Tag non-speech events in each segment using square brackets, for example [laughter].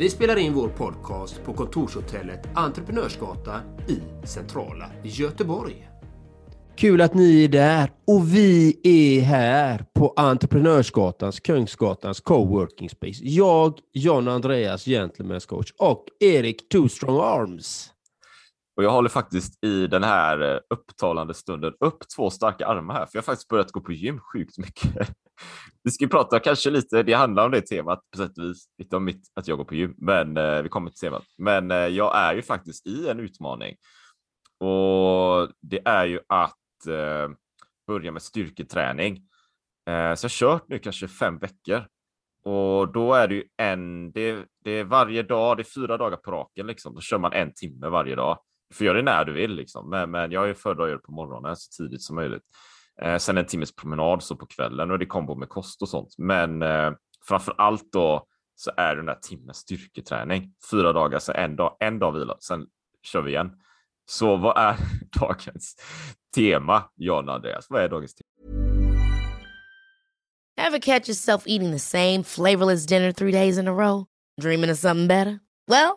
Vi spelar in vår podcast på kontorshotellet Entreprenörsgatan i centrala Göteborg. Kul att ni är där och vi är här på Entreprenörsgatans, Kungsgatans coworking space. Jag, John Andreas, Gentlemen's coach och Erik Two Strong Arms. Och jag håller faktiskt i den här eh, upptalande stunden upp två starka armar här, för jag har faktiskt börjat gå på gym sjukt mycket. [laughs] Vi ska prata kanske lite, det handlar om det temat på sätt och vis, lite om mitt, att jag går på gym, men eh, vi kommer till temat. Men eh, jag är ju faktiskt i en utmaning och det är ju att eh, börja med styrketräning. Eh, så jag har kört nu kanske fem veckor och då är det ju en, det, det är varje dag, det är fyra dagar på raken liksom. Då kör man en timme varje dag. Får göra det när du vill liksom, men, men jag är föredrar att göra det på morgonen så tidigt som möjligt. Eh, sen en timmes promenad så på kvällen och det kombo med kost och sånt. Men eh, framför allt då så är det den där timmen styrketräning. Fyra dagar, så en dag, en dag vila, sen kör vi igen. Så vad är [laughs] dagens tema, John Andreas? Vad är dagens tema? Ever catch yourself eating the same flavorless dinner three days in a row? Dreaming of something better? Well,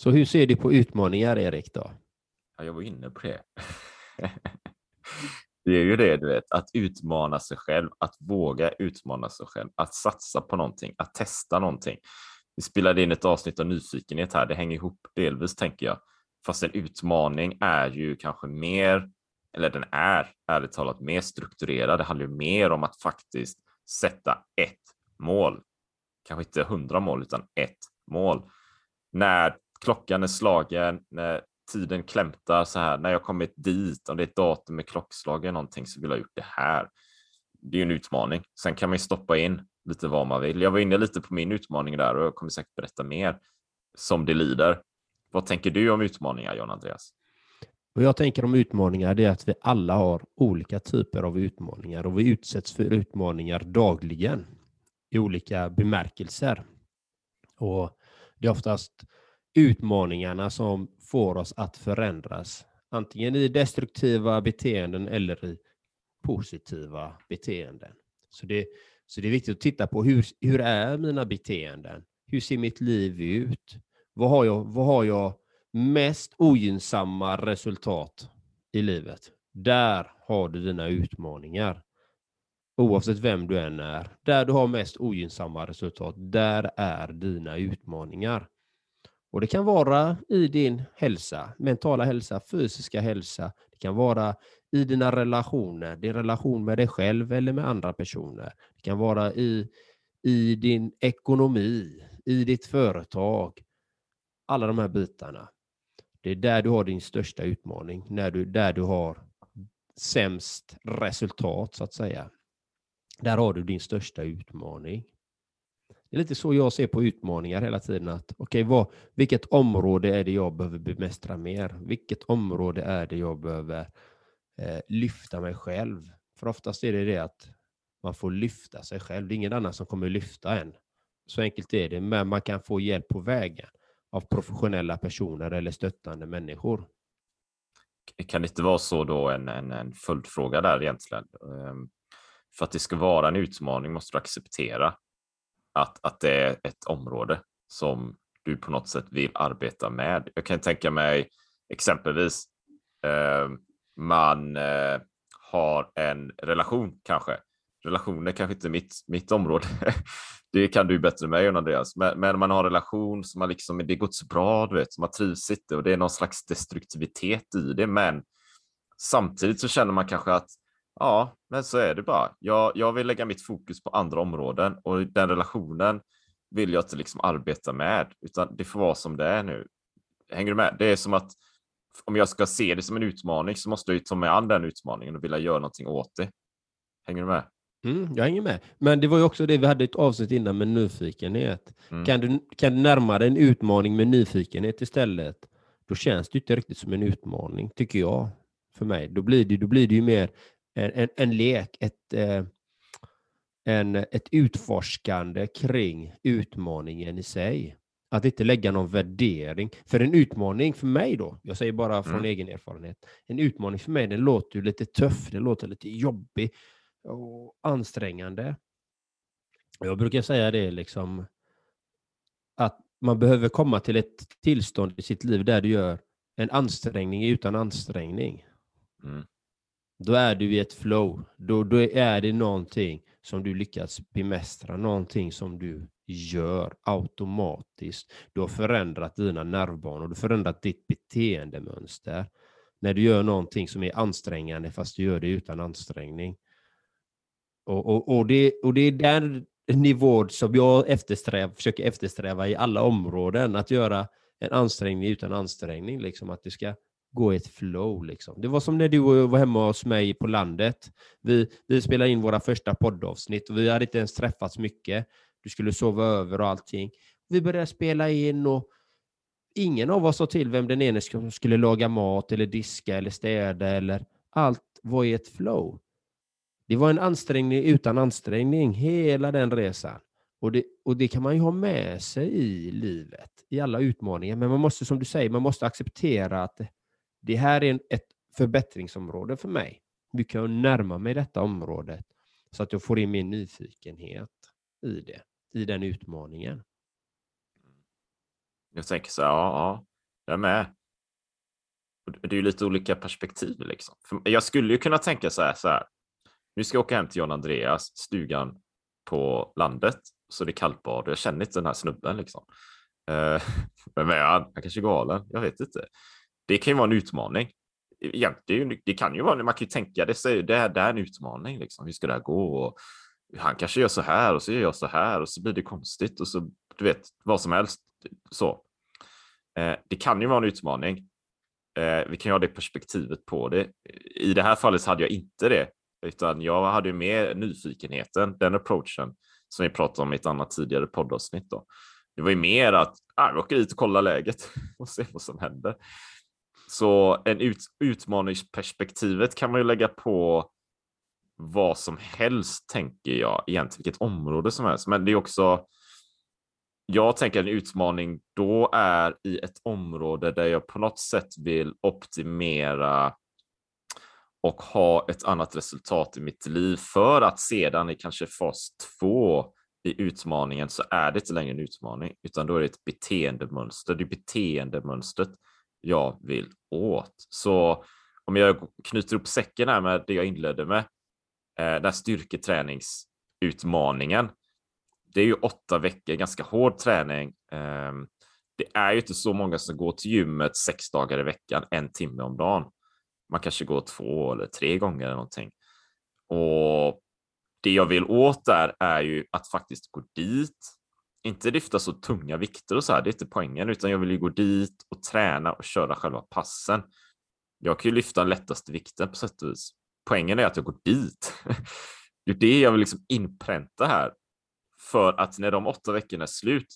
Så hur ser du på utmaningar, Erik? då? Ja, jag var inne på det. [laughs] det är ju det, du vet, att utmana sig själv, att våga utmana sig själv, att satsa på någonting, att testa någonting. Vi spelade in ett avsnitt av nyfikenhet här, det hänger ihop delvis tänker jag. Fast en utmaning är ju kanske mer, eller den är ärligt talat mer strukturerad. Det handlar ju mer om att faktiskt sätta ett mål. Kanske inte hundra mål, utan ett mål. När klockan är slagen, när tiden klämtar så här, när jag kommit dit, om det är ett datum med klockslag eller någonting så vill jag ha gjort det här. Det är ju en utmaning. Sen kan man ju stoppa in lite vad man vill. Jag var inne lite på min utmaning där och jag kommer säkert berätta mer som det lider. Vad tänker du om utmaningar, John Andreas? Vad jag tänker om utmaningar det är att vi alla har olika typer av utmaningar och vi utsätts för utmaningar dagligen i olika bemärkelser. Och det är oftast utmaningarna som får oss att förändras, antingen i destruktiva beteenden eller i positiva beteenden. Så det, så det är viktigt att titta på hur, hur är mina beteenden? Hur ser mitt liv ut? Vad har jag, vad har jag mest ogynnsamma resultat i livet? Där har du dina utmaningar. Oavsett vem du än är. Där du har mest ogynnsamma resultat, där är dina utmaningar. Och Det kan vara i din hälsa, mentala hälsa, fysiska hälsa. Det kan vara i dina relationer, din relation med dig själv eller med andra personer. Det kan vara i, i din ekonomi, i ditt företag. alla de här bitarna. Det är där du har din största utmaning, när du, där du har sämst resultat så att säga. Där har du din största utmaning. Det är lite så jag ser på utmaningar hela tiden. att okay, vad, Vilket område är det jag behöver bemästra mer? Vilket område är det jag behöver eh, lyfta mig själv? För oftast är det det att man får lyfta sig själv. Det är ingen annan som kommer lyfta en. Så enkelt är det, men man kan få hjälp på vägen av professionella personer eller stöttande människor. Kan det inte vara så då en, en, en följdfråga där egentligen? Ehm, för att det ska vara en utmaning måste du acceptera att, att det är ett område som du på något sätt vill arbeta med. Jag kan tänka mig exempelvis eh, man eh, har en relation kanske. Relationer kanske inte är mitt, mitt område. [laughs] det kan du bättre med än Andreas. Men, men man har en relation som man liksom, det gått så bra, du vet, man trivs inte och det är någon slags destruktivitet i det. Men samtidigt så känner man kanske att Ja, men så är det bara. Jag, jag vill lägga mitt fokus på andra områden och den relationen vill jag inte liksom arbeta med, utan det får vara som det är nu. Hänger du med? Det är som att om jag ska se det som en utmaning så måste jag ta mig an den utmaningen och vilja göra någonting åt det. Hänger du med? Mm, jag hänger med. Men det var ju också det vi hade ett avsnitt innan med nyfikenhet. Mm. Kan, du, kan du närma dig en utmaning med nyfikenhet istället, då känns det inte riktigt som en utmaning, tycker jag. För mig. Då blir det, då blir det ju mer en, en, en lek, ett, eh, en, ett utforskande kring utmaningen i sig. Att inte lägga någon värdering. För en utmaning för mig då, jag säger bara från mm. egen erfarenhet, en utmaning för mig den låter ju lite tuff, det låter lite jobbig och ansträngande. Jag brukar säga det liksom att man behöver komma till ett tillstånd i sitt liv där du gör en ansträngning utan ansträngning. Mm. Då är du i ett flow. Då, då är det någonting som du lyckas bemästra, någonting som du gör automatiskt. Du har förändrat dina nervbanor, du har förändrat ditt beteendemönster. När du gör någonting som är ansträngande fast du gör det utan ansträngning. Och, och, och, det, och det är den nivån som jag eftersträv, försöker eftersträva i alla områden, att göra en ansträngning utan ansträngning. Liksom, att det ska gå i ett flow. Liksom. Det var som när du var hemma hos mig på landet. Vi, vi spelade in våra första poddavsnitt och vi hade inte ens träffats mycket. Du skulle sova över och allting. Vi började spela in och ingen av oss sa till vem den ene skulle laga mat eller diska eller städa eller allt var i ett flow. Det var en ansträngning utan ansträngning, hela den resan. Och det, och det kan man ju ha med sig i livet, i alla utmaningar. Men man måste, som du säger, man måste acceptera att det här är ett förbättringsområde för mig. Hur kan jag närma mig detta området så att jag får in min nyfikenhet i det, i den utmaningen. Jag tänker så här, ja, ja jag är med. Det är ju lite olika perspektiv liksom. jag skulle ju kunna tänka så här, så här. Nu ska jag åka hem till John Andreas, stugan på landet, så det är kallbad och jag känner inte den här snubben liksom. Uh, [laughs] vem är han? Han kanske är galen, jag vet inte det kan ju vara en utmaning. Egentligen, det kan ju vara, man kan ju tänka det, så det, här, det här är en utmaning, liksom. hur ska det här gå? Och han kanske gör så här och så gör jag så här och så blir det konstigt och så, du vet, vad som helst. Så. Eh, det kan ju vara en utmaning. Eh, vi kan ju ha det perspektivet på det. I det här fallet hade jag inte det, utan jag hade ju mer nyfikenheten, den approachen som vi pratade om i ett annat tidigare poddavsnitt. Då. Det var ju mer att ah, vi åker dit och kollar läget [laughs] och ser vad som händer. Så en ut, utmaningsperspektivet kan man ju lägga på vad som helst, tänker jag, egentligen vilket område som helst. Men det är också, jag tänker en utmaning då är i ett område där jag på något sätt vill optimera och ha ett annat resultat i mitt liv för att sedan i kanske fas två i utmaningen så är det inte längre en utmaning utan då är det ett beteendemönster. Det är beteendemönstret jag vill åt. Så om jag knyter upp säcken här med det jag inledde med, eh, den här styrketräningsutmaningen. Det är ju åtta veckor, ganska hård träning. Ehm, det är ju inte så många som går till gymmet sex dagar i veckan, en timme om dagen. Man kanske går två eller tre gånger eller någonting. Och det jag vill åt där är ju att faktiskt gå dit, inte lyfta så tunga vikter och så här, det är inte poängen, utan jag vill ju gå dit och träna och köra själva passen. Jag kan ju lyfta den lättaste vikten på sätt och vis. Poängen är att jag går dit. [laughs] Det är det jag vill liksom inpränta här. För att när de åtta veckorna är slut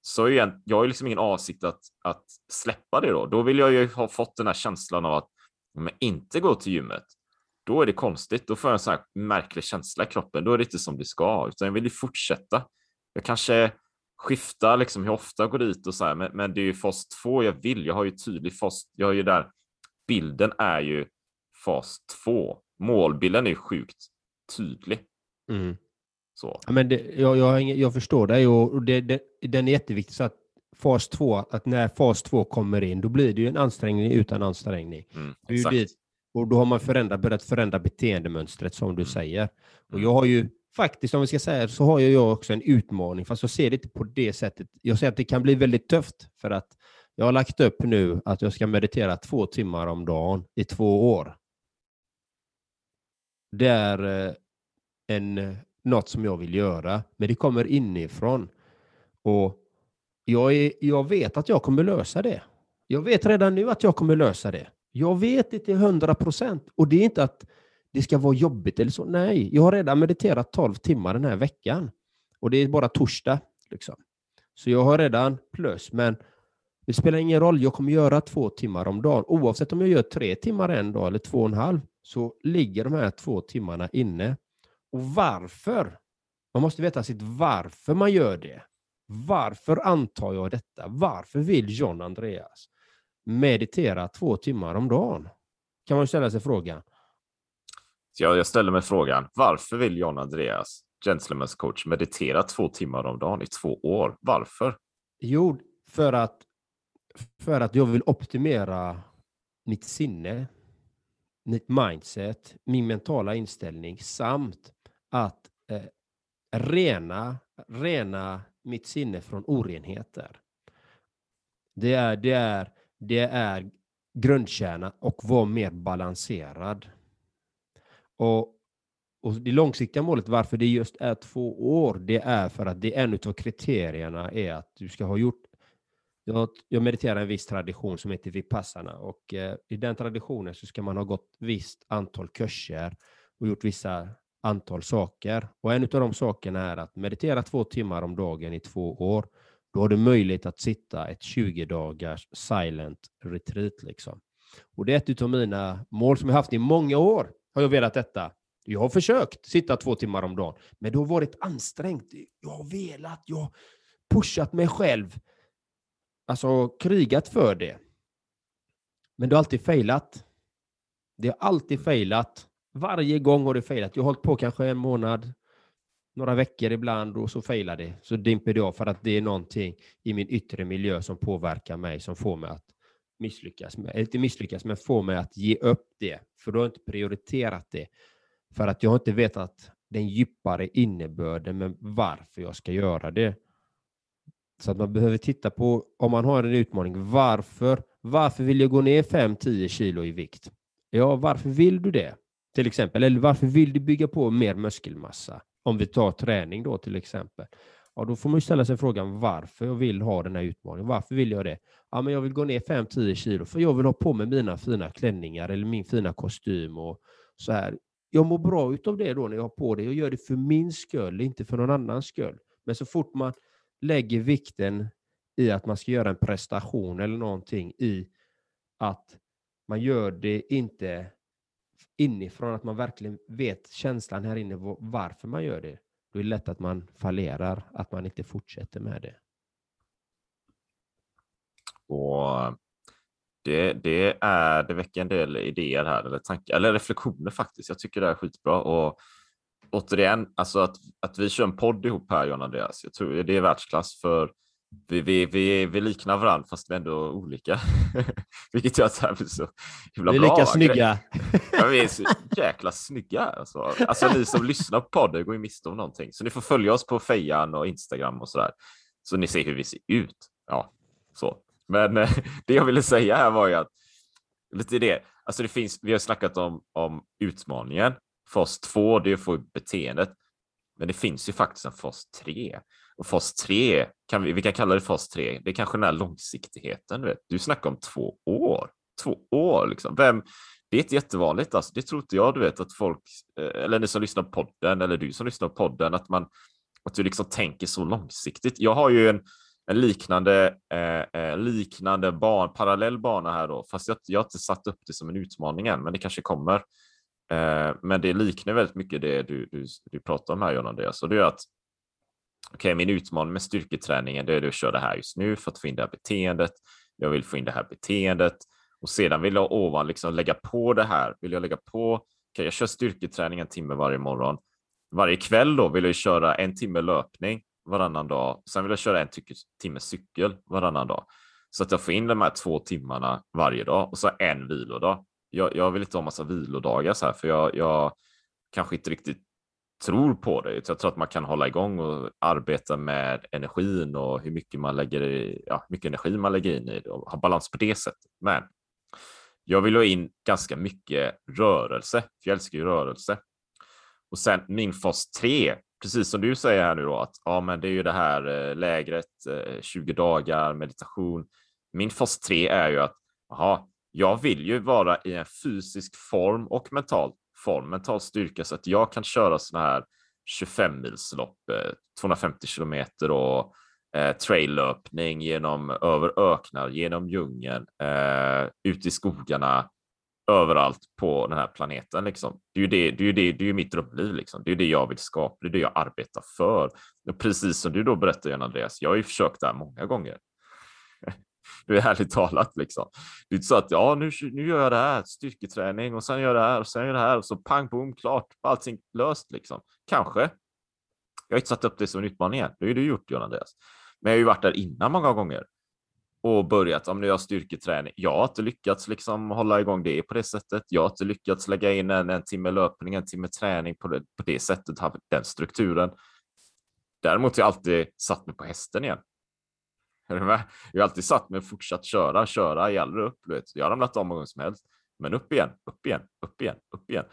så är jag, jag har liksom ingen avsikt att, att släppa det då. Då vill jag ju ha fått den här känslan av att om jag inte går till gymmet, då är det konstigt. Då får jag en sån här märklig känsla i kroppen. Då är det inte som det ska, utan jag vill ju fortsätta. Jag kanske skiftar liksom hur ofta jag går dit och så här, men, men det är ju fas två jag vill. Jag har ju tydlig fas. Jag har ju där. Bilden är ju fas två. Målbilden är ju sjukt tydlig. Mm. Så. Ja, men det, jag, jag, jag förstår dig och det, det, den är jätteviktig. Så att fas 2, att när fas 2 kommer in, då blir det ju en ansträngning utan ansträngning. Mm, exakt. dit, och då har man förändrat, börjat förändra beteendemönstret som du Mm. säger. Och Mm. jag har ju faktiskt, om vi ska säga så har jag också en utmaning, fast jag ser det inte på det sättet. Jag ser att det kan bli väldigt tufft för att jag har lagt upp nu att jag ska meditera två timmar om dagen i två år. Det är eh, en, något som jag vill göra, men det kommer inifrån. Och jag, är, jag vet att jag kommer lösa det. Jag vet redan nu att jag kommer lösa det. Jag vet det till hundra procent. Och det är inte att det ska vara jobbigt eller så. Nej, jag har redan mediterat 12 timmar den här veckan. Och det är bara torsdag. Liksom. Så jag har redan plus. Men det spelar ingen roll. Jag kommer göra två timmar om dagen. Oavsett om jag gör tre timmar en dag eller två och en halv så ligger de här två timmarna inne. Och varför? Man måste veta sitt varför man gör det. Varför antar jag detta? Varför vill John Andreas meditera två timmar om dagen? Kan man ställa sig frågan. Så jag, jag ställer mig frågan, varför vill John Andreas, Gentlemen's coach, meditera två timmar om dagen i två år? Varför? Jo, för att, för att jag vill optimera mitt sinne, mitt mindset, min mentala inställning samt att eh, rena, rena mitt sinne från orenheter. Det är, det är, det är grundkärna och vara mer balanserad. Och, och det långsiktiga målet, varför det just är två år, det är för att det är en av kriterierna är att du ska ha gjort jag, jag mediterar en viss tradition som heter Vipassana och eh, i den traditionen så ska man ha gått visst antal kurser och gjort vissa antal saker. Och en av de sakerna är att meditera två timmar om dagen i två år. Då har du möjlighet att sitta ett 20 dagars silent retreat. Liksom. Och det är ett av mina mål som jag haft i många år. Har jag velat detta. Jag har försökt sitta två timmar om dagen, men det har varit ansträngt. Jag har velat, jag har pushat mig själv. Alltså krigat för det. Men det har alltid failat. Det har alltid failat. Varje gång har det failat. Jag har hållit på kanske en månad, några veckor ibland och så failar det. Så dimper det av för att det är någonting i min yttre miljö som påverkar mig som får mig att misslyckas. Med, eller inte misslyckas, men få mig att ge upp det. För då har jag inte prioriterat det. För att jag har inte vetat den djupare innebörden med varför jag ska göra det. Så att man behöver titta på, om man har en utmaning, varför, varför vill jag gå ner 5-10 kilo i vikt? Ja, varför vill du det? Till exempel, eller varför vill du bygga på mer muskelmassa? Om vi tar träning då till exempel. Ja, då får man ju ställa sig frågan varför jag vill ha den här utmaningen. Varför vill jag det? Ja, men jag vill gå ner 5-10 kilo för jag vill ha på mig mina fina klänningar eller min fina kostym och så här. Jag mår bra utav det då när jag har på det. Jag gör det för min skull, inte för någon annans skull. Men så fort man lägger vikten i att man ska göra en prestation eller någonting i att man gör det inte inifrån, att man verkligen vet känslan här inne varför man gör det. Då är det lätt att man fallerar, att man inte fortsätter med det. Och det, det, är, det väcker en del idéer här, eller tankar, eller reflektioner faktiskt. Jag tycker det är skitbra. Och återigen, alltså att, att vi kör en podd ihop här, John Andreas, jag tror det är världsklass för vi, vi, vi, vi liknar varandra fast vi är ändå olika. [laughs] Vilket gör att det här blir så himla Vi är bra. lika snygga. [laughs] Ja, vi är så jäkla snygga. Alltså. alltså ni som lyssnar på podden går ju miste om någonting. Så ni får följa oss på Fejan och Instagram och sådär. Så ni ser hur vi ser ut. Ja, så. Men eh, [laughs] det jag ville säga här var ju att lite det. Alltså det finns, vi har snackat om, om utmaningen. Fas 2, det är att få beteendet. Men det finns ju faktiskt en fas 3. Och fas 3, kan vi, vi kan kalla det fas 3, det är kanske den här långsiktigheten. Du, vet. du snackar om två år. Två år liksom. Vem, det är inte jättevanligt. Alltså. Det tror inte jag, du vet, att folk, eh, eller ni som lyssnar på podden, eller du som lyssnar på podden, att, man, att du liksom tänker så långsiktigt. Jag har ju en, en liknande, eh, eh liknande ban, parallell bana här då, fast jag, jag har inte satt upp det som en utmaning än, men det kanske kommer. Eh, men det liknar väldigt mycket det du, du, du pratar om här John Andreas, och det är att okej, okay, min utmaning med styrketräningen, det är att köra det här just nu för att få in det här beteendet. Jag vill få in det här beteendet och sedan vill jag ovan liksom lägga på det här. Vill jag lägga på, okay, jag kör styrketräning en timme varje morgon. Varje kväll då vill jag köra en timme löpning varannan dag. Sen vill jag köra en timme cykel varannan dag så att jag får in de här två timmarna varje dag och så en vilodag. Jag, jag vill inte ha massa vilodagar så här, för jag, jag kanske inte riktigt tror på det. Jag tror att man kan hålla igång och arbeta med energin och hur mycket man lägger i, ja, mycket energi man lägger in i det och ha balans på det sättet. Men jag vill ha in ganska mycket rörelse, för jag älskar ju rörelse. Och sen min fas 3, precis som du säger här nu då, att ja, men det är ju det här eh, lägret, eh, 20 dagar meditation. Min fas 3 är ju att aha, jag vill ju vara i en fysisk form och mental form, mental styrka så att jag kan köra sådana här 25 milslopp, 250 kilometer och eh, traillöpning genom över öknar, genom djungeln, eh, ut i skogarna, överallt på den här planeten. Liksom. Det, är ju det, det, är det, det är ju mitt drömliv. Liksom. Det är det jag vill skapa, det är det jag arbetar för. Och precis som du då berättar, Andreas, jag har ju försökt det här många gånger. [laughs] Det är härligt talat liksom. Det är inte så att ja, nu, nu gör jag det här, styrketräning och sen gör jag det här och sen gör jag det här och så pang bom, klart, allting löst liksom. Kanske. Jag har inte satt upp det som en utmaning än. Det har ju du gjort, John Andreas. Men jag har ju varit där innan många gånger och börjat. Om nu har styrketräning. Jag har inte lyckats liksom hålla igång det på det sättet. Jag har inte lyckats lägga in en, en timme löpning, en timme träning på det, på det sättet, den strukturen. Däremot har jag alltid satt mig på hästen igen. Jag har alltid satt mig och fortsatt köra, köra, jag aldrig upp. Vet. Jag har ramlat av många gånger som helst, men upp igen, upp igen, upp igen, upp igen.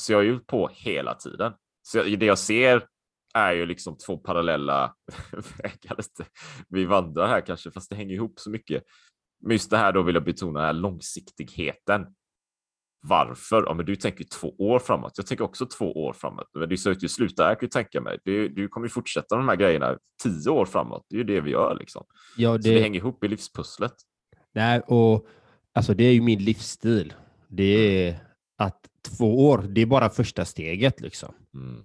Så jag har ju på hela tiden. Så det jag ser är ju liksom två parallella [laughs] vägar. Vi vandrar här kanske, fast det hänger ihop så mycket. Men just det här då vill jag betona den här långsiktigheten. Varför? Ja, men du tänker två år framåt. Jag tänker också två år framåt. Men det är så att du slutar jag kan ju tänka mig. Du, du kommer ju fortsätta de här grejerna tio år framåt. Det är ju det vi gör liksom. Ja, det... Så det hänger ihop i livspusslet. Nej, och alltså det är ju min livsstil. Det är att två år, det är bara första steget liksom. Mm.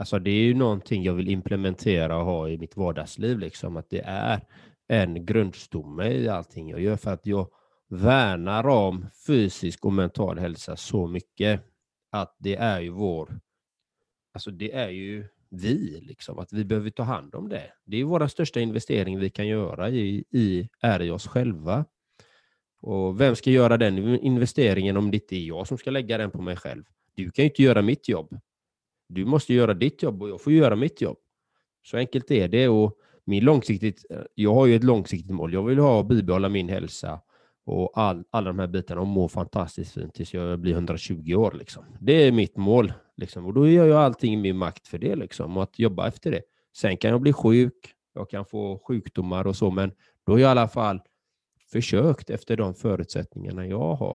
Alltså det är ju någonting jag vill implementera och ha i mitt vardagsliv, liksom, att det är en grundstomme i allting jag gör för att jag värnar om fysisk och mental hälsa så mycket att det är ju vår, alltså det är ju vi, liksom, att vi behöver ta hand om det. Det är vår största investering vi kan göra i, i, är i oss själva. Och vem ska göra den investeringen om det inte är jag som ska lägga den på mig själv? Du kan ju inte göra mitt jobb. Du måste göra ditt jobb och jag får göra mitt jobb. Så enkelt är det. Och min långsiktigt, jag har ju ett långsiktigt mål. Jag vill ha bibehålla min hälsa och all, alla de här bitarna och må fantastiskt fint tills jag blir 120 år. Liksom. Det är mitt mål. Liksom. Och då gör jag allting i min makt för det liksom, och att jobba efter det. Sen kan jag bli sjuk, jag kan få sjukdomar och så, men då har jag i alla fall försökt efter de förutsättningarna jag har.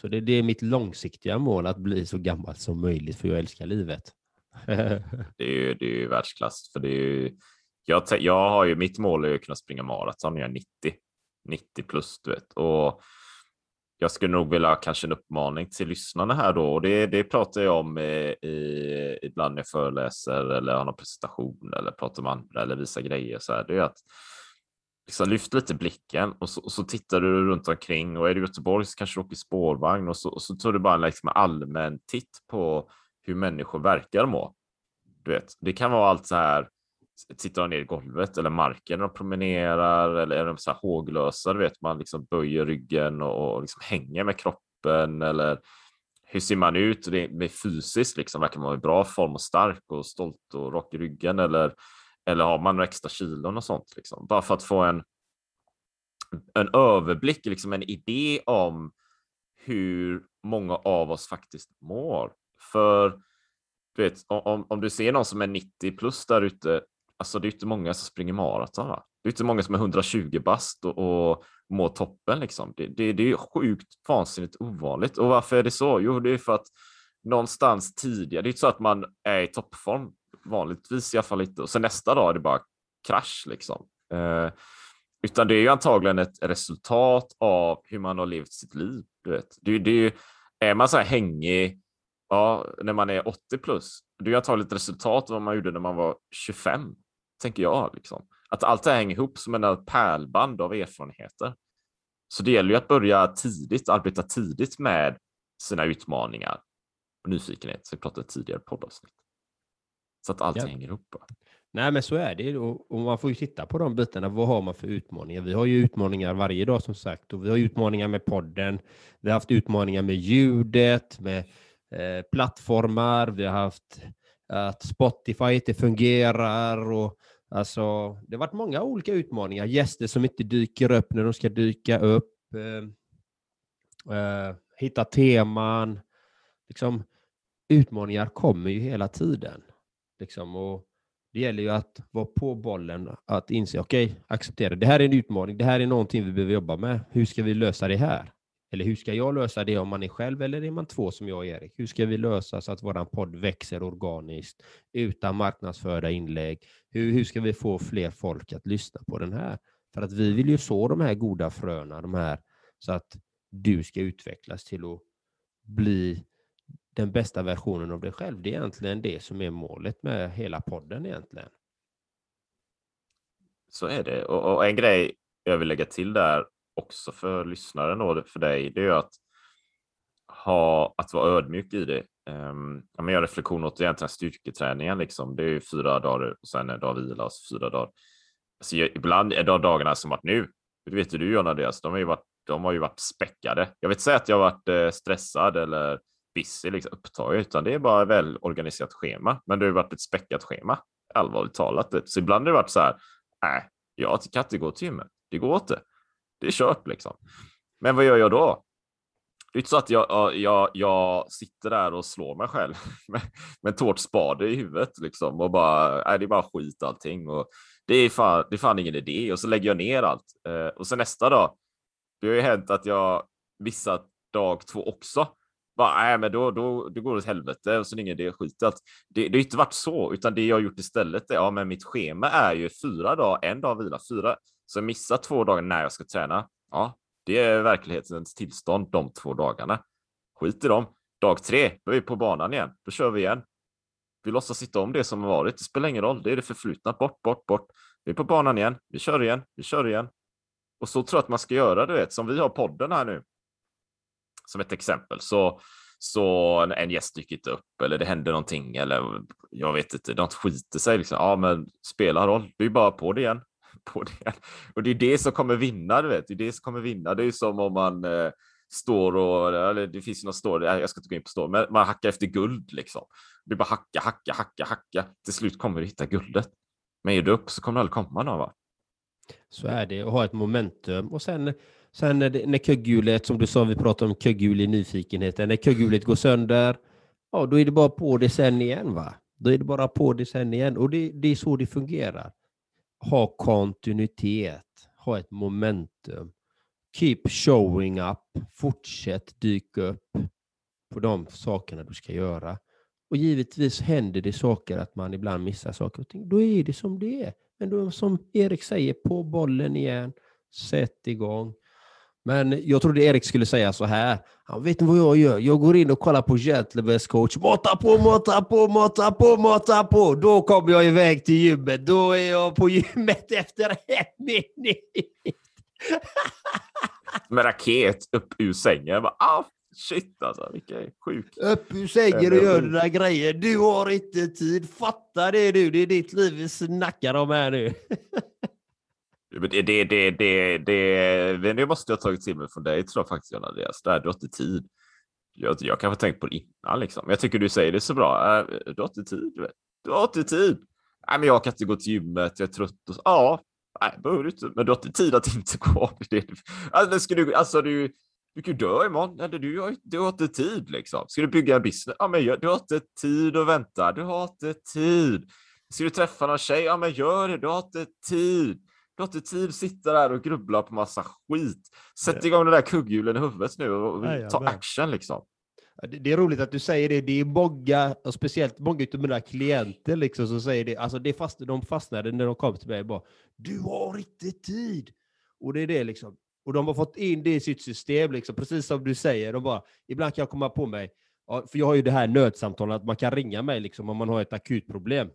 Så det, det, är mitt långsiktiga mål, att bli så gammal som möjligt, för jag älskar livet. [laughs] det, är ju, det är ju världsklass, för det är ju, jag, jag har ju, mitt mål är att kunna springa maraton när jag är 90, 90 plus, du vet. Och jag skulle nog vilja kanske en uppmaning till lyssnarna här då. Och det, det pratar jag om i, i, ibland när jag föreläser eller har någon presentation eller pratar med andra eller visar grejer. Så här. Det är att liksom lyft lite blicken och så, och så tittar du runt omkring och är du i Göteborg så kanske du åker spårvagn och så, och så tar du bara en liksom allmän titt på hur människor verkar må. Du vet, det kan vara allt så här tittar de ner i golvet eller marken när de promenerar eller är de så här håglösa, du vet man liksom böjer ryggen och, och liksom hänger med kroppen eller hur ser man ut det är fysiskt liksom verkar man i bra form och stark och stolt och rak i ryggen eller eller har man några extra kilon och sånt liksom bara för att få en en överblick, liksom en idé om hur många av oss faktiskt mår. För du vet, om, om du ser någon som är 90 plus där ute Alltså det är inte många som springer maraton. Va? Det är inte många som är 120 bast och, och mår toppen. Liksom. Det, det, det är sjukt vansinnigt ovanligt. Och varför är det så? Jo, det är för att någonstans tidigare, det är inte så att man är i toppform vanligtvis i alla fall inte. Och sen nästa dag är det bara krasch liksom. Eh, utan det är ju antagligen ett resultat av hur man har levt sitt liv. Du vet. Det, det är, är man så här hängig ja, när man är 80 plus, det är ju antagligen ett resultat av vad man gjorde när man var 25 tänker jag. Liksom. Att allt det här hänger ihop som en pärlband av erfarenheter. Så det gäller ju att börja tidigt, arbeta tidigt med sina utmaningar och nyfikenhet, som vi pratade tidigare poddavsnitt. Så att allt ja. hänger ihop. Nej, men så är det. Och man får ju titta på de bitarna. Vad har man för utmaningar? Vi har ju utmaningar varje dag som sagt. Och vi har utmaningar med podden. Vi har haft utmaningar med ljudet, med eh, plattformar. Vi har haft att Spotify inte fungerar och Alltså, det har varit många olika utmaningar. Gäster som inte dyker upp när de ska dyka upp. Eh, eh, hitta teman. Liksom, utmaningar kommer ju hela tiden. Liksom, och det gäller ju att vara på bollen, att inse, okej, okay, acceptera. Det här är en utmaning, det här är någonting vi behöver jobba med. Hur ska vi lösa det här? Eller hur ska jag lösa det om man är själv eller är man två som jag och Erik? Hur ska vi lösa så att vår podd växer organiskt utan marknadsförda inlägg? Hur, hur ska vi få fler folk att lyssna på den här? För att vi vill ju så de här goda fröna, de här, så att du ska utvecklas till att bli den bästa versionen av dig själv. Det är egentligen det som är målet med hela podden egentligen. Så är det. Och, och en grej jag vill lägga till där också för lyssnaren och för dig, det är ju att ha, att vara ödmjuk i det. Um, jag gör reflektion åt egentligen styrketräningen, liksom. det är ju fyra dagar och sen en dag vila och fyra dagar. Alltså, ibland är de dagarna som att nu, det vet ju du John Andreas, de har ju varit, de har ju varit späckade. Jag vill inte säga att jag har varit eh, stressad eller busy, liksom, upptaget, utan det är bara välorganiserat väl organiserat schema. Men det har varit ett späckat schema, allvarligt talat. Så ibland har det varit så här, nej, jag kan inte gå till gymmet, det går inte det är kört liksom. Men vad gör jag då? Det är inte så att jag, jag, jag sitter där och slår mig själv [laughs] med, med tårtspade i huvudet liksom och bara, nej, det är bara skit allting och det är fan, det är fan ingen idé och så lägger jag ner allt. Eh, och så nästa dag, det har ju hänt att jag missat dag två också. Bara, nej, men då, då, då går det åt helvete och så är det ingen idé, skit allt. Det, det har inte varit så, utan det jag har gjort istället är, ja, men mitt schema är ju fyra dagar, en dag vila, fyra, så jag missar två dagar när jag ska träna, ja, det är verklighetens tillstånd de två dagarna. Skit i dem. Dag tre, då är vi på banan igen. Då kör vi igen. Vi låtsas sitta om det som har varit. Det spelar ingen roll. Det är det förflutna. Bort, bort, bort. Vi är på banan igen. Vi kör igen. Vi kör igen. Och så tror jag att man ska göra, du vet, som vi har podden här nu. Som ett exempel. Så, så en gäst dyker inte upp eller det händer någonting eller jag vet inte, något skiter sig. Liksom. Ja, men spelar roll. Det är bara på det igen [laughs] på det. Och det är det som kommer vinna, du vet. Det är det som kommer vinna. Det är som om man eh, står och, eller det finns ju någon står, jag ska inte gå in på står, men man hackar efter guld liksom. Det är bara hacka, hacka, hacka, hacka. Till slut kommer du hitta guldet. Men ger du upp så kommer det aldrig komma någon, va? Så är det, och ha ett momentum. Och sen, sen när, det, när kugghjulet, som du sa, vi pratade om kugghjul i nyfikenheten, när kugghjulet går sönder, ja, då är det bara på det sen igen, va? Då är det bara på det sen igen. Och det, det är så det fungerar ha kontinuitet, ha ett momentum. Keep showing up, fortsätt dyka upp på de sakerna du ska göra. Och givetvis händer det saker att man ibland missar saker och ting. Då är det som det är. Men då som Erik säger, på bollen igen, sätt igång. Men jag trodde Erik skulle säga så här. Han vet ni vad jag gör? Jag går in och kollar på Gentlemen's coach. Mata på, mata på, mata på, mata på. Då kommer jag iväg till gymmet. Då är jag på gymmet [laughs] efter en minut. Med raket upp ur sängen. Bara, ah, shit alltså, vilken sjuk. Upp ur sängen och gör dina grejer. Du har inte tid. Fatta det du. Det är ditt liv vi snackar om här nu. [laughs] Det, det, det, det, det, det, det måste jag ha tagit till mig från dig tror jag faktiskt John Andreas. Där, du har inte tid. Jag, jag kanske tänkt på det innan liksom. Men jag tycker du säger det så bra. Äh, du har inte tid. Du, du har inte tid. Nej, men jag kan inte gå till gymmet. Jag är trött. Och så. Ja, nej, behöver du inte. Men du har inte tid att inte gå. [laughs] Det, alltså, ska du, alltså, du, du kan ju dö imorgon. Eller du, har, du har inte tid liksom. Ska du bygga en business? Ja, men du har inte tid att vänta. Du har inte tid. Ska du träffa någon tjej? Ja, men gör det. Du har inte tid. Inte tid sitta där och grubbla på massa skit. Sätt igång den där kugghjulen i huvudet nu och ja, ta men- action liksom. Det är roligt att du säger det. Det är många, och speciellt många av mina klienter liksom, som säger det. Alltså det fast, de fastnade när de kom till mig och bara Du har inte tid! Och det är det liksom. Och de har fått in det i sitt system, liksom, precis som du säger. De bara, ibland kan jag komma på mig, för jag har ju det här nödsamtalet, att man kan ringa mig liksom, om man har ett akut problem.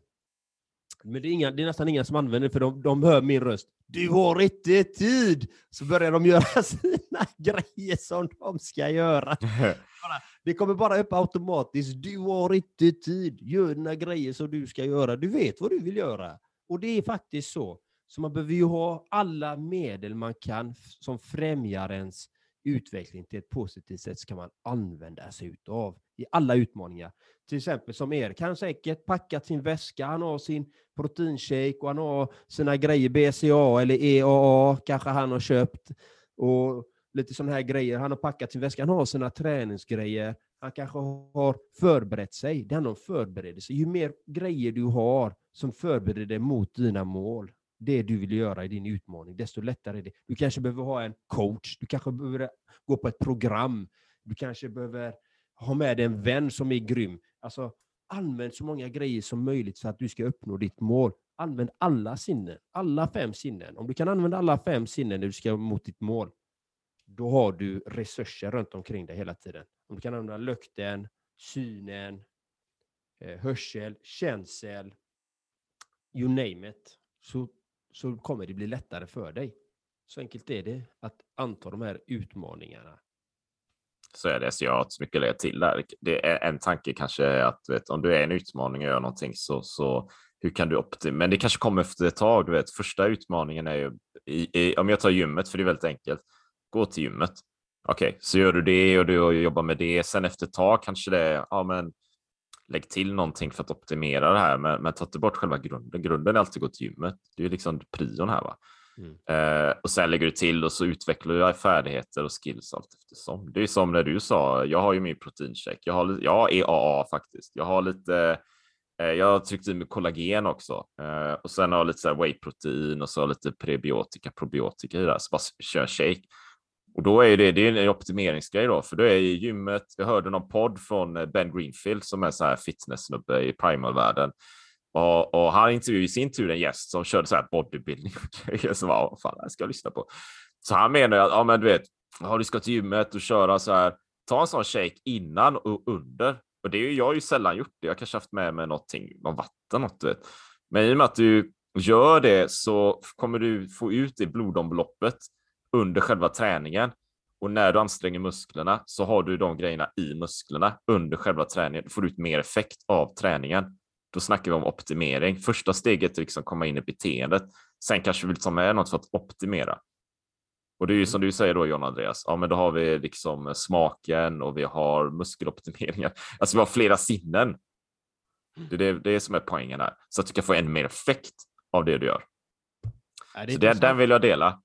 Men det är, inga, det är nästan ingen som använder det, för de, de hör min röst. Du har inte tid! Så börjar de göra [laughs] sina grejer som de ska göra. [laughs] Det kommer bara upp automatiskt. Du har inte tid. Gör dina grejer som du ska göra. Du vet vad du vill göra. Och det är faktiskt så. Så man behöver ju ha alla medel man kan som främjar ens utveckling till ett positivt sätt ska man använda sig utav i alla utmaningar. Till exempel som er kan säkert packat sin väska, han har sin proteinshake och han har sina grejer BCA eller EAA kanske han har köpt. Och lite sådana här grejer. Han har packat sin väska, han har sina träningsgrejer. Han kanske har förberett sig. Det handlar om förberedelse. Ju mer grejer du har som förbereder dig mot dina mål, det du vill göra i din utmaning, desto lättare är det. Du kanske behöver ha en coach, du kanske behöver gå på ett program, du kanske behöver ha med dig en vän som är grym. Alltså, använd så många grejer som möjligt så att du ska uppnå ditt mål. Använd alla sinnen, alla fem sinnen. Om du kan använda alla fem sinnen när du ska mot ditt mål, då har du resurser runt omkring dig hela tiden. Om du kan använda lukten, synen, eh, hörsel, känsel, you name it, så, så kommer det bli lättare för dig. Så enkelt är det att anta de här utmaningarna. Så är det, så jag har inte så mycket att lägga till där. Det är en tanke kanske är att vet, om du är en utmaning och gör någonting så, så hur kan du optimera? Men det kanske kommer efter ett tag. Du vet, första utmaningen är ju i, i, om jag tar gymmet, för det är väldigt enkelt. Gå till gymmet. Okej, så gör du det och du jobbar med det. Sen efter ett tag kanske det är, ja men lägg till någonting för att optimera det här, men, men ta inte bort själva grunden. Grunden är alltid gå till gymmet. Det är ju liksom prion här va. Mm. Eh, och sen lägger du till och så utvecklar du färdigheter och skills allt eftersom. Det är som när du sa, jag har ju min proteincheck. Jag har, jag har EAA faktiskt. Jag har lite, eh, jag har tryckt i mig kollagen också eh, och sen har jag lite så här whey-protein och så har jag lite prebiotika, probiotika i det här. Så bara kör shake. Och då är det, det är en optimeringsgrej då, för då är i gymmet, jag hörde någon podd från eh, Ben Greenfield som är så här fitness-snubbe i primal-världen. Och, och han intervjuade i sin tur en gäst som körde så här bodybuilding och [laughs] grejer. Så vad fan, det ska jag lyssna på. Så han menar att, ja men du vet, ja, du ska till gymmet och köra så här, ta en sån shake innan och under. Och det är ju, jag har ju sällan gjort det. Jag kanske haft med mig någonting, någon vatten, något du vet. Men i och med att du gör det så kommer du få ut det blodomloppet under själva träningen. Och när du anstränger musklerna så har du de grejerna i musklerna under själva träningen. Då får du ut mer effekt av träningen. Då snackar vi om optimering. Första steget är liksom komma in i beteendet. Sen kanske vi vill ta med något för att optimera. Och det är ju som du säger då John Andreas, ja men då har vi liksom smaken och vi har muskeloptimeringar. Alltså vi har flera sinnen. Det är det, det är som är poängen här. Så att du kan få ännu mer effekt av det du gör. Ja, det Så intressant. den vill jag dela.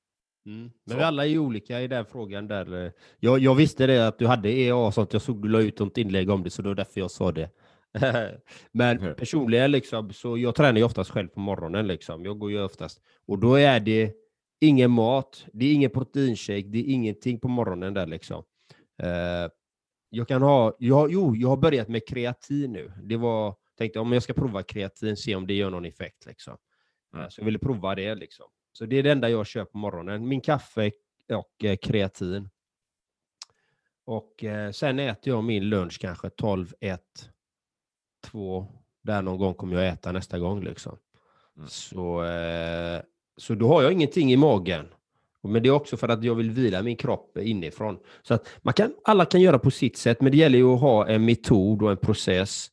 Mm. Men vi alla är ju olika i den frågan. Där. eh, Jag, jag visste det att du hade EA och sånt. Jag såg du la ut något inlägg om det, så det var därför jag sa det. [laughs] Men personligen, liksom, så jag tränar ju oftast själv på morgonen. Liksom. Jag går ju oftast. Och då är det ingen mat, det är ingen proteinshake, det är ingenting på morgonen där liksom. Eh, jag kan ha, jag, jo, jag har börjat med kreatin nu. Det var, tänkte om jag ska prova kreatin, se om det gör någon effekt. Liksom. Eh, Så jag ville prova det. Liksom. Så det är det enda jag kör på morgonen. Min kaffe och eh, kreatin. Och eh, sen äter jag min lunch kanske 12, 1, 2. Där någon gång kommer jag äta nästa gång. Liksom. Mm. Så, eh, så då har jag ingenting i magen. Men det är också för att jag vill vila min kropp inifrån. Så att man kan, alla kan göra på sitt sätt, men det gäller ju att ha en metod och en process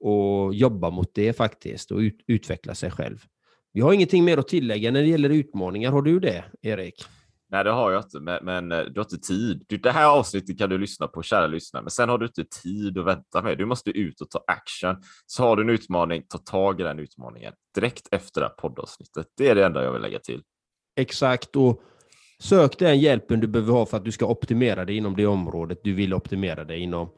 och jobba mot det faktiskt och ut, utveckla sig själv. Vi har ingenting mer att tillägga när det gäller utmaningar. Har du det, Erik? Nej, det har jag inte, men, men eh, du har inte tid. Du, det här avsnittet kan du lyssna på, kära lyssnare, men sen har du inte tid att vänta med. Du måste ut och ta action. Så har du en utmaning, ta tag i den utmaningen direkt efter det här poddavsnittet. Det är det enda jag vill lägga till. Exakt, och sök den hjälpen du behöver ha för att du ska optimera dig inom det området du vill optimera dig inom.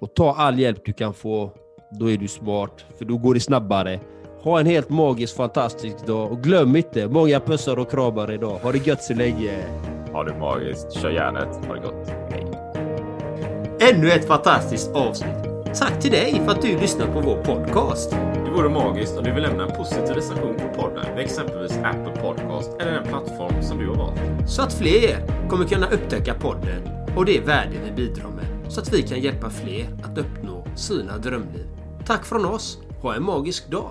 Och ta all hjälp du kan få. Då är du smart, för då går det snabbare. Ha en helt magisk, fantastisk dag och glöm inte, många pussar och kramar idag. Ha det gött så länge. Ha det magiskt, kör järnet, ha det gott. Hej. Ännu ett fantastiskt avsnitt. Tack till dig för att du lyssnar på vår podcast. Det vore magiskt om du vill lämna en positiv recension på podden med exempelvis Apple Podcast eller den plattform som du har valt. Så att fler kommer kunna upptäcka podden och det värde vi bidrar med. Så att vi kan hjälpa fler att uppnå sina drömliv. Tack från oss. Ha en magisk dag.